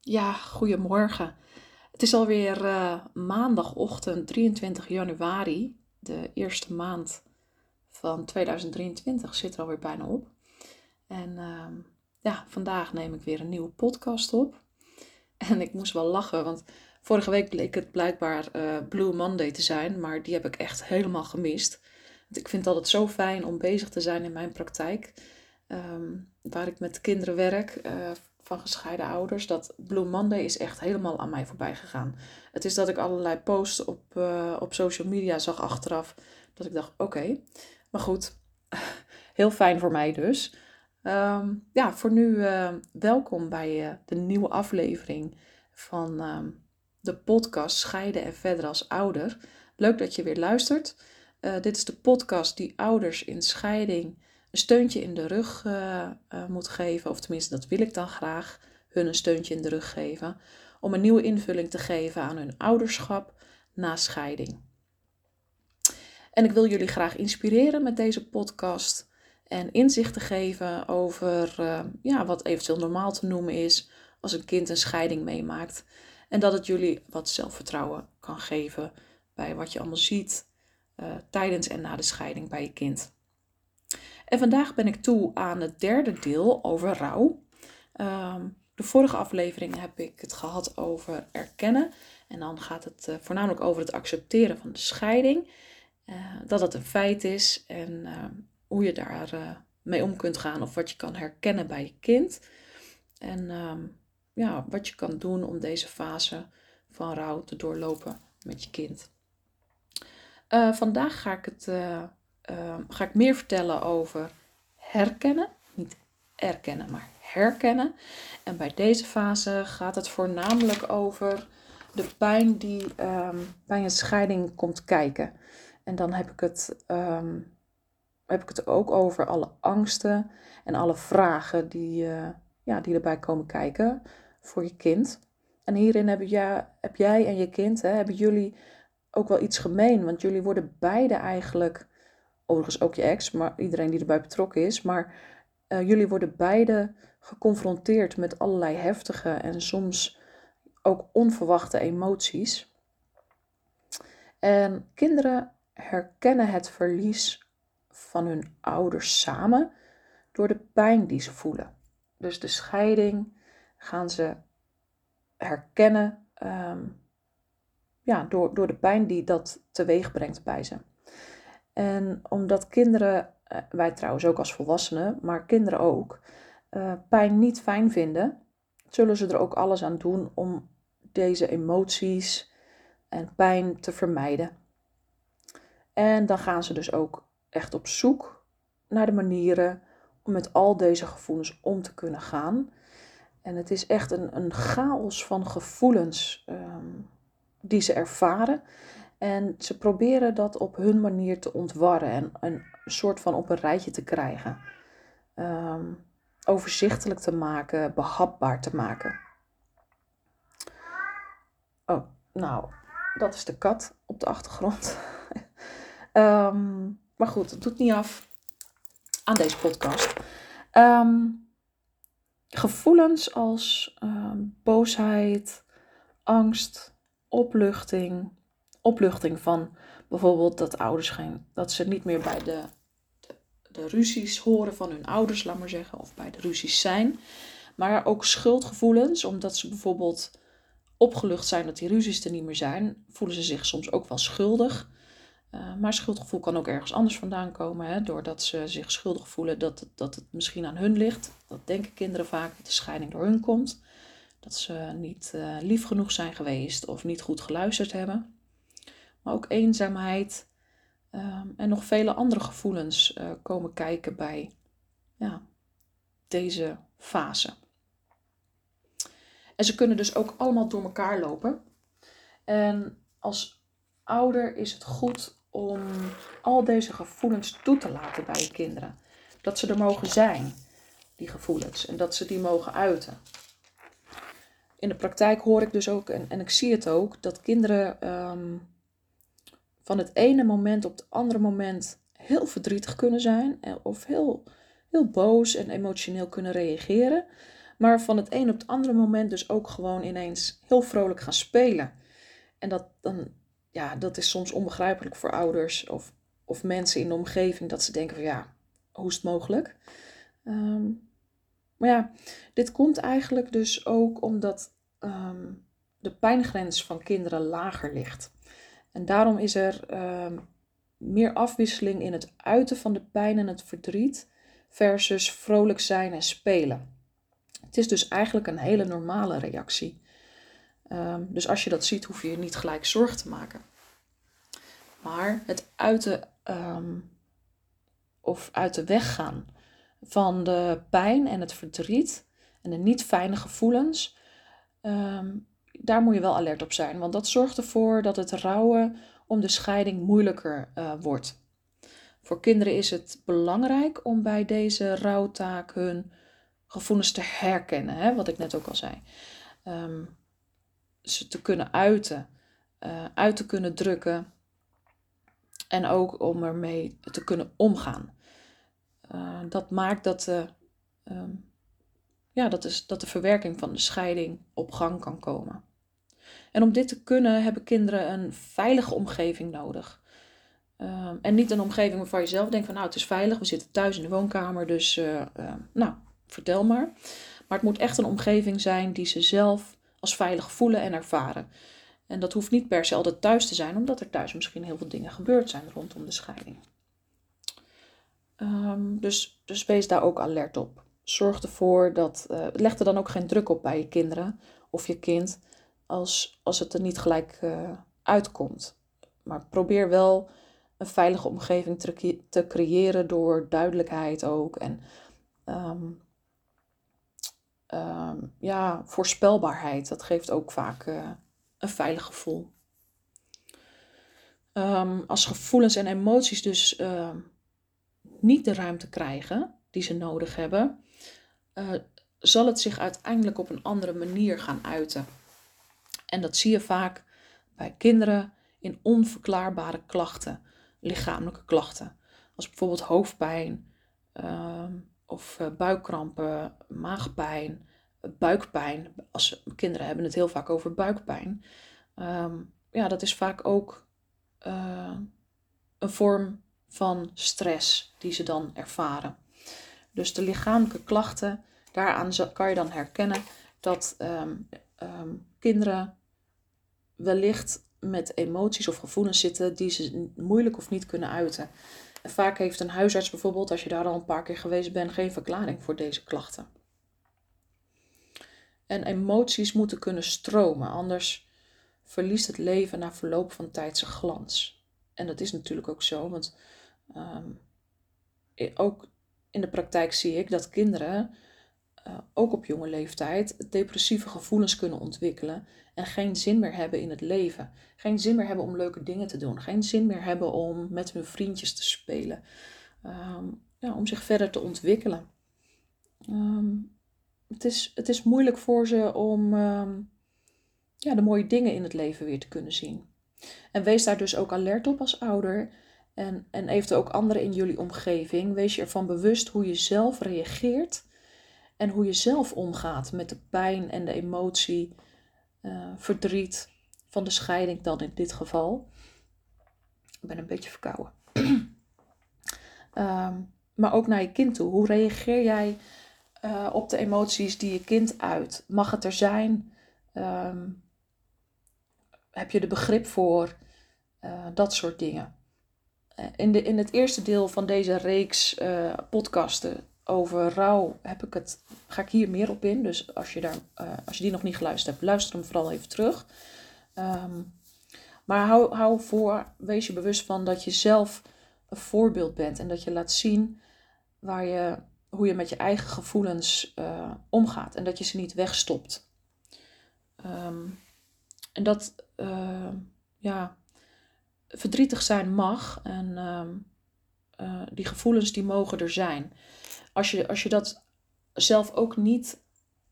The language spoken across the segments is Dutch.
Ja, goedemorgen. Het is alweer uh, maandagochtend 23 januari. De eerste maand van 2023 zit er alweer bijna op. En uh, ja, vandaag neem ik weer een nieuwe podcast op. En ik moest wel lachen, want vorige week bleek het blijkbaar uh, Blue Monday te zijn, maar die heb ik echt helemaal gemist. Want ik vind het altijd zo fijn om bezig te zijn in mijn praktijk. Um, waar ik met kinderen werk, uh, van gescheiden ouders, dat Blue Monday is echt helemaal aan mij voorbij gegaan. Het is dat ik allerlei posts op, uh, op social media zag achteraf, dat ik dacht, oké, maar goed, heel fijn voor mij dus. Um, ja, voor nu uh, welkom bij uh, de nieuwe aflevering van um, de podcast Scheiden en verder als ouder. Leuk dat je weer luistert. dit is de podcast die ouders in scheiding een steuntje in de rug uh, moet geven, of tenminste dat wil ik dan graag, hun een steuntje in de rug geven, om een nieuwe invulling te geven aan hun ouderschap na scheiding. En ik wil jullie graag inspireren met deze podcast en inzicht te geven over uh, ja, wat eventueel normaal te noemen is als een kind een scheiding meemaakt. En dat het jullie wat zelfvertrouwen kan geven bij wat je allemaal ziet tijdens en na de scheiding bij je kind. En vandaag ben ik toe aan het derde deel over rouw. Um, de vorige aflevering heb ik het gehad over erkennen. En dan gaat het uh, voornamelijk over het accepteren van de scheiding. Uh, dat het een feit is en uh, hoe je daar mee om kunt gaan of wat je kan herkennen bij je kind. En um, ja, wat je kan doen om deze fase van rouw te doorlopen met je kind. vandaag ga ik het Ehm, ga ik meer vertellen over herkennen. Niet erkennen, maar herkennen. En bij deze fase gaat het voornamelijk over de pijn die um, bij een scheiding komt kijken. En dan heb ik het, um, heb ik het ook over alle angsten en alle vragen die, uh, ja, die erbij komen kijken voor je kind. En hierin heb, jij, heb jij en je kind, hè, hebben jullie ook wel iets gemeen. Want jullie worden beide eigenlijk overigens ook je ex, maar iedereen die erbij betrokken is. Maar uh, jullie worden beide geconfronteerd met allerlei heftige en soms ook onverwachte emoties. En kinderen herkennen het verlies van hun ouders samen door de pijn die ze voelen. Dus de scheiding gaan ze herkennen um, ja, door, door de pijn die dat teweeg brengt bij ze. En omdat kinderen, eh, wij trouwens ook als volwassenen, maar kinderen ook, uh, pijn niet fijn vinden, zullen ze er ook alles aan doen om deze emoties en pijn te vermijden. En dan gaan ze dus ook echt op zoek naar de manieren om met al deze gevoelens om te kunnen gaan. En het is echt een, een chaos van gevoelens um, die ze ervaren. En ze proberen dat op hun manier te ontwarren en een soort van op een rijtje te krijgen. Um, overzichtelijk te maken, behapbaar te maken. Oh, nou, dat is de kat op de achtergrond. um, maar goed, het doet niet af aan deze podcast. Um, gevoelens als boosheid, angst, opluchting, opluchting van bijvoorbeeld dat ouders gaan, dat ze niet meer bij de, de, ruzies horen van hun ouders, laat maar zeggen, of bij de ruzies zijn. Maar ook schuldgevoelens, omdat ze bijvoorbeeld opgelucht zijn dat die ruzies er niet meer zijn, voelen ze zich soms ook wel schuldig. Uh, maar schuldgevoel kan ook ergens anders vandaan komen, hè, doordat ze zich schuldig voelen dat het, dat het misschien aan hun ligt. Dat denken kinderen vaak, dat de scheiding door hun komt. Dat ze niet uh, lief genoeg zijn geweest of niet goed geluisterd hebben maar ook eenzaamheid um, en nog vele andere gevoelens uh, komen kijken bij ja, deze fase. En ze kunnen dus ook allemaal door elkaar lopen. En als ouder is het goed om al deze gevoelens toe te laten bij je kinderen. Dat ze er mogen zijn, die gevoelens, en dat ze die mogen uiten. In de praktijk hoor ik dus ook, en, ik zie het ook, dat kinderen um, van het ene moment op het andere moment heel verdrietig kunnen zijn of heel, heel boos en emotioneel kunnen reageren. Maar van het een op het andere moment dus ook gewoon ineens heel vrolijk gaan spelen. En dat, dan, ja, dat is soms onbegrijpelijk voor ouders of, of mensen in de omgeving. Dat ze denken van ja, hoe is het mogelijk? Ehm, maar ja, dit komt eigenlijk dus ook omdat ehm, de pijngrens van kinderen lager ligt. En daarom is er ehm, meer afwisseling in het uiten van de pijn en het verdriet versus vrolijk zijn en spelen. Het is dus eigenlijk een hele normale reactie. Ehm, dus als je dat ziet, hoef je je niet gelijk zorgen te maken. Maar het uiten um, of uit de weg gaan van de pijn en het verdriet en de niet fijne gevoelens, daar moet je wel alert op zijn. Want dat zorgt ervoor dat het rouwen om de scheiding moeilijker uh, wordt. Voor kinderen is het belangrijk om bij deze rouwtaak hun gevoelens te herkennen, hè, wat ik net ook al zei. Um, ze te kunnen uiten, uh, uit te kunnen drukken en ook om ermee te kunnen omgaan. Uh, dat maakt dat de, um, ja, dat, is, dat de verwerking van de scheiding op gang kan komen. En om dit te kunnen hebben kinderen een veilige omgeving nodig. Ehm, en niet een omgeving waarvan je zelf denkt van nou het is veilig, we zitten thuis in de woonkamer, dus uh, uh, nou vertel maar. Maar het moet echt een omgeving zijn die ze zelf als veilig voelen en ervaren. En dat hoeft niet per se altijd thuis te zijn, omdat er thuis misschien heel veel dingen gebeurd zijn rondom de scheiding. Um, dus, dus wees daar ook alert op. Zorg ervoor dat. Uh, leg er dan ook geen druk op bij je kinderen of je kind als, als het er niet gelijk uh, uitkomt. Maar probeer wel een veilige omgeving te, creëren door duidelijkheid ook. En um, um, ja, voorspelbaarheid. Dat geeft ook vaak uh, een veilig gevoel. Um, als gevoelens en emoties dus niet de ruimte krijgen die ze nodig hebben, uh, zal het zich uiteindelijk op een andere manier gaan uiten. En dat zie je vaak bij kinderen in onverklaarbare klachten, lichamelijke klachten. Als bijvoorbeeld hoofdpijn uh, of uh, buikkrampen, maagpijn, buikpijn. Als kinderen hebben het heel vaak over buikpijn. Um, ja, dat is vaak ook uh, een vorm van stress die ze dan ervaren. Dus de lichamelijke klachten, daaraan kan je dan herkennen dat um, kinderen wellicht met emoties of gevoelens zitten die ze moeilijk of niet kunnen uiten. En vaak heeft een huisarts bijvoorbeeld, als je daar al een paar keer geweest bent, geen verklaring voor deze klachten. En emoties moeten kunnen stromen, anders verliest het leven na verloop van tijd zijn glans. En dat is natuurlijk ook zo, want um, ook in de praktijk zie ik dat kinderen uh, ook op jonge leeftijd depressieve gevoelens kunnen ontwikkelen en geen zin meer hebben in het leven. Geen zin meer hebben om leuke dingen te doen. Geen zin meer hebben om met hun vriendjes te spelen. Um, ja, om zich verder te ontwikkelen. Um, het, is, het is moeilijk voor ze om um, ja, de mooie dingen in het leven weer te kunnen zien. En wees daar dus ook alert op als ouder. En, en eventueel ook anderen in jullie omgeving. Wees je ervan bewust hoe je zelf reageert en hoe je zelf omgaat met de pijn en de emotie, uh, verdriet van de scheiding dan in dit geval. Ik ben een beetje verkouden. um, maar ook naar je kind toe. Hoe reageer jij uh, op de emoties die je kind uit? Mag het er zijn? Um, heb je er begrip voor? Uh, dat soort dingen. In, de, in het eerste deel van deze reeks podcasten over rouw heb ik het, ga ik hier meer op in. Dus als je, daar, uh, als je die nog niet geluisterd hebt, luister hem vooral even terug. Um, maar hou, hou voor, wees je bewust van dat je zelf een voorbeeld bent. En dat je laat zien waar je, hoe je met je eigen gevoelens uh, omgaat. En dat je ze niet wegstopt. Um, en dat, uh, ja, verdrietig zijn mag. En um, die gevoelens die mogen er zijn als je, als je dat zelf ook niet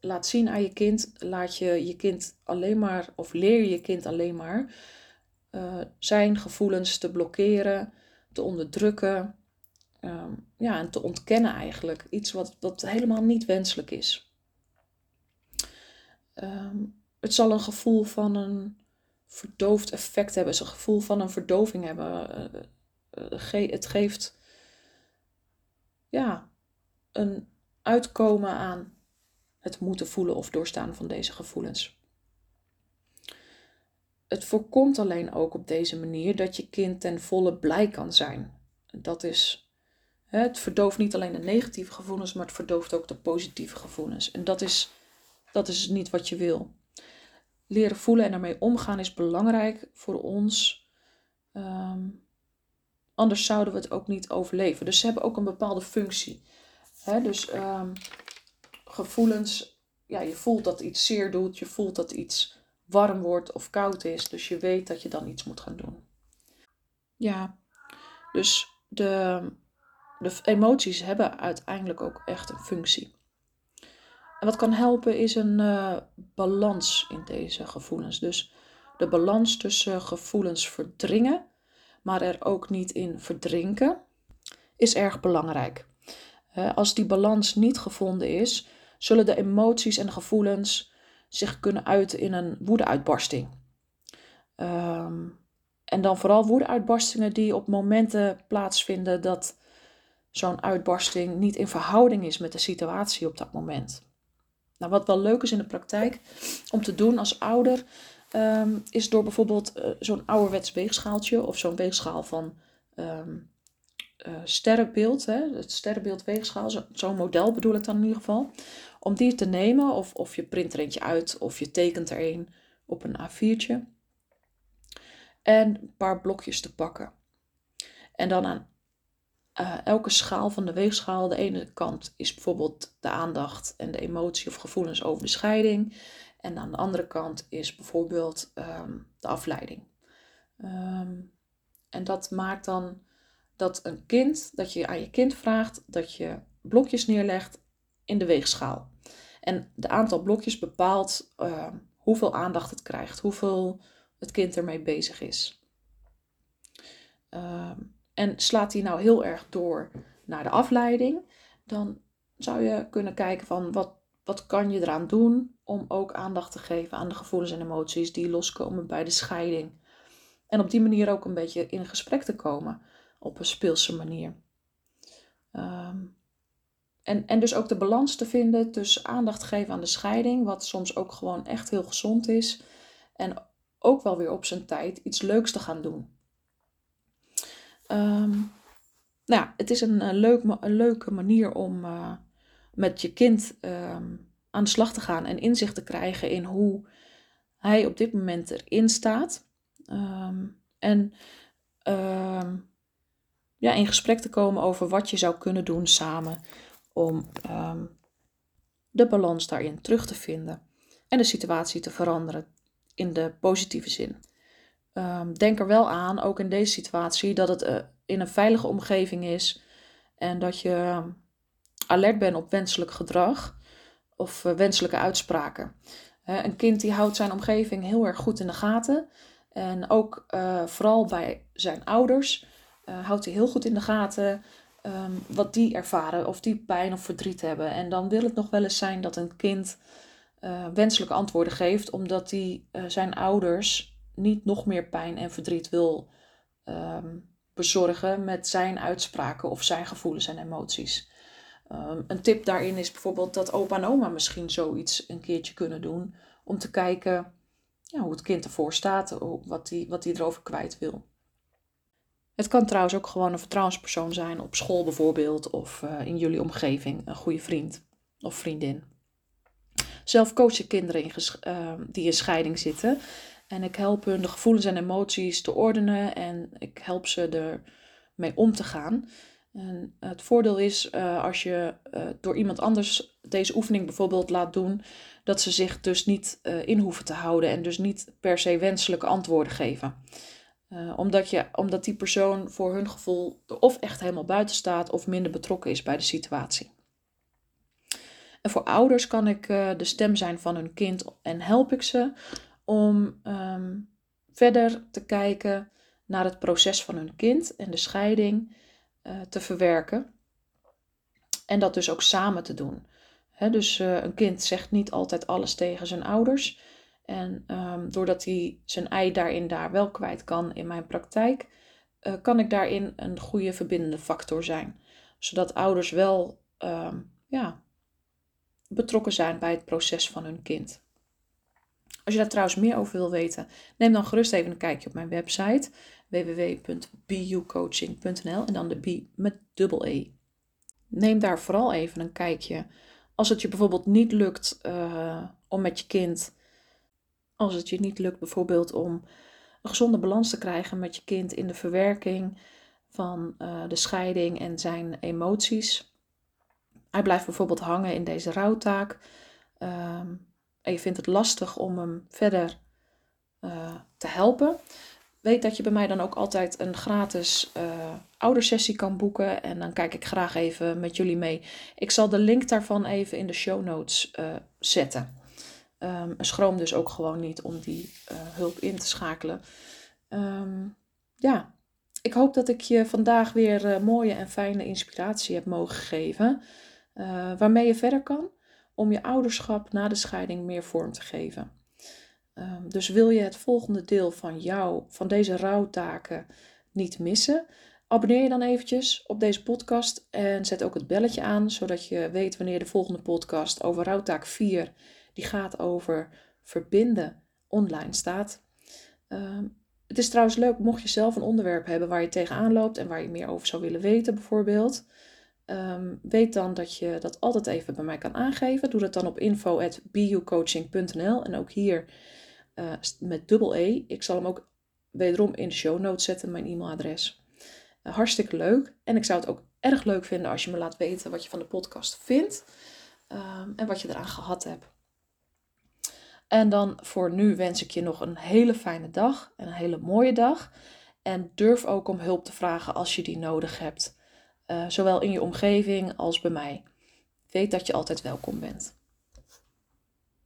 laat zien aan je kind, laat je je kind alleen maar, of leer je je kind alleen maar, uh, zijn gevoelens te blokkeren, te onderdrukken. Um, ja, en te ontkennen eigenlijk. Iets wat, wat helemaal niet wenselijk is. Ehm, het zal een gevoel van een verdoofd effect hebben, een gevoel van een verdoving hebben. Uh, het geeft ja, een uitkomen aan het moeten voelen of doorstaan van deze gevoelens. Het voorkomt alleen ook op deze manier dat je kind ten volle blij kan zijn. Dat is, het verdooft niet alleen de negatieve gevoelens, maar het verdooft ook de positieve gevoelens. En dat is, dat is niet wat je wil. Leren voelen en ermee omgaan is belangrijk voor ons. Ehm, anders zouden we het ook niet overleven. Dus ze hebben ook een bepaalde functie. Dus um, gevoelens, ja, je voelt dat iets zeer doet, je voelt dat iets warm wordt of koud is, dus je weet dat je dan iets moet gaan doen. Ja, dus de, de emoties hebben uiteindelijk ook echt een functie. En wat kan helpen is een uh, balans in deze gevoelens. Dus de balans tussen gevoelens verdringen, maar er ook niet in verdrinken, is erg belangrijk. Als die balans niet gevonden is, zullen de emoties en gevoelens zich kunnen uiten in een woedeuitbarsting. Um, en dan vooral woedeuitbarstingen die op momenten plaatsvinden dat zo'n uitbarsting niet in verhouding is met de situatie op dat moment. Nou, wat wel leuk is in de praktijk om te doen als ouder, ehm, is door bijvoorbeeld uh, zo'n ouderwets weegschaaltje of zo'n weegschaal van um, uh, sterrenbeeld, hè, het sterrenbeeld weegschaal, zo'n model bedoel ik dan in ieder geval, om die te nemen of, of je print er eentje uit of je tekent er een op een A4'tje en een paar blokjes te pakken. En dan aan uh, elke schaal van de weegschaal, de ene kant is bijvoorbeeld de aandacht en de emotie of gevoelens over de scheiding. En aan de andere kant is bijvoorbeeld um, de afleiding. Um, en dat maakt dan dat een kind, dat je aan je kind vraagt dat je blokjes neerlegt in de weegschaal. En de aantal blokjes bepaalt uh, hoeveel aandacht het krijgt, hoeveel het kind ermee bezig is. Uh, en slaat die nou heel erg door naar de afleiding, dan zou je kunnen kijken van wat, wat kan je eraan doen om ook aandacht te geven aan de gevoelens en emoties die loskomen bij de scheiding. En op die manier ook een beetje in gesprek te komen op een speelse manier. Um, en, en dus ook de balans te vinden tussen aandacht geven aan de scheiding, wat soms ook gewoon echt heel gezond is, en ook wel weer op zijn tijd iets leuks te gaan doen. Um, nou ja, het is een, leuk, een leuke manier om uh, met je kind um, aan de slag te gaan en inzicht te krijgen in hoe hij op dit moment erin staat. En ja, in gesprek te komen over wat je zou kunnen doen samen om de balans daarin terug te vinden en de situatie te veranderen in de positieve zin. Um, denk er wel aan, ook in deze situatie, dat het uh, in een veilige omgeving is en dat je ehm, alert bent op wenselijk gedrag of uh, wenselijke uitspraken. Een kind die houdt zijn omgeving heel erg goed in de gaten en ook eh, vooral bij zijn ouders houdt hij heel goed in de gaten um, wat die ervaren of die pijn of verdriet hebben. En dan wil het nog wel eens zijn dat een kind wenselijke antwoorden geeft omdat hij zijn ouders niet nog meer pijn en verdriet wil um, bezorgen met zijn uitspraken of zijn gevoelens en emoties. Um, een tip daarin is bijvoorbeeld dat opa en oma misschien zoiets een keertje kunnen doen om te kijken ja, hoe het kind ervoor staat, wat hij wat die erover kwijt wil. Het kan trouwens ook gewoon een vertrouwenspersoon zijn op school bijvoorbeeld of uh, in jullie omgeving, een goede vriend of vriendin. Zelf coach ik kinderen in uh, die in scheiding zitten en ik help hun de gevoelens en emoties te ordenen en ik help ze ermee om te gaan. En het voordeel is uh, als je uh, door iemand anders deze oefening bijvoorbeeld laat doen, dat ze zich dus niet in hoeven te houden en dus niet per se wenselijke antwoorden geven. Omdat, je, omdat die persoon voor hun gevoel of echt helemaal buiten staat of minder betrokken is bij de situatie. En voor ouders kan ik de stem zijn van hun kind en help ik ze om ehm, verder te kijken naar het proces van hun kind en de scheiding uh, te verwerken. En dat dus ook samen te doen. dus een kind zegt niet altijd alles tegen zijn ouders. En ehm, doordat hij zijn ei daarin daar wel kwijt kan in mijn praktijk, kan ik daarin een goede verbindende factor zijn. Zodat ouders wel ehm, ja, betrokken zijn bij het proces van hun kind. Als je daar trouwens meer over wil weten, neem dan gerust even een kijkje op mijn website www.bucoaching.nl en dan de B met dubbel E. Neem daar vooral even een kijkje. Als het je bijvoorbeeld niet lukt uh, om met je kind, als het je niet lukt bijvoorbeeld om een gezonde balans te krijgen met je kind in de verwerking van uh, de scheiding en zijn emoties. Hij blijft bijvoorbeeld hangen in deze rouwtaak. Uh, en je vindt het lastig om hem verder uh, te helpen, weet dat je bij mij dan ook altijd een gratis uh, oudersessie kan boeken. En dan kijk ik graag even met jullie mee. Ik zal de link daarvan even in de show notes zetten. Um, schroom dus ook gewoon niet om die hulp in te schakelen. Um, ja, ik hoop dat ik je vandaag weer mooie en fijne inspiratie heb mogen geven. waarmee je verder kan om je ouderschap na de scheiding meer vorm te geven. Um, dus wil je het volgende deel van jou, van deze rouwtaken, niet missen? Abonneer je dan eventjes op deze podcast en zet ook het belletje aan, zodat je weet wanneer de volgende podcast over rouwtaak 4, die gaat over verbinden, online staat. Um, het is trouwens leuk, mocht je zelf een onderwerp hebben waar je tegenaan loopt en waar je meer over zou willen weten, bijvoorbeeld. Um, weet dan dat je dat altijd even bij mij kan aangeven. Doe dat dan op info.bucoaching.nl en ook hier uh, met dubbel E. Ik zal hem ook wederom in de show notes zetten, mijn e-mailadres. Uh, hartstikke leuk. En ik zou het ook erg leuk vinden als je me laat weten wat je van de podcast vindt um, en wat je eraan gehad hebt. En dan voor nu wens ik je nog een hele fijne dag en een hele mooie dag. En durf ook om hulp te vragen als je die nodig hebt. Uh, zowel in je omgeving als bij mij. Weet dat je altijd welkom bent.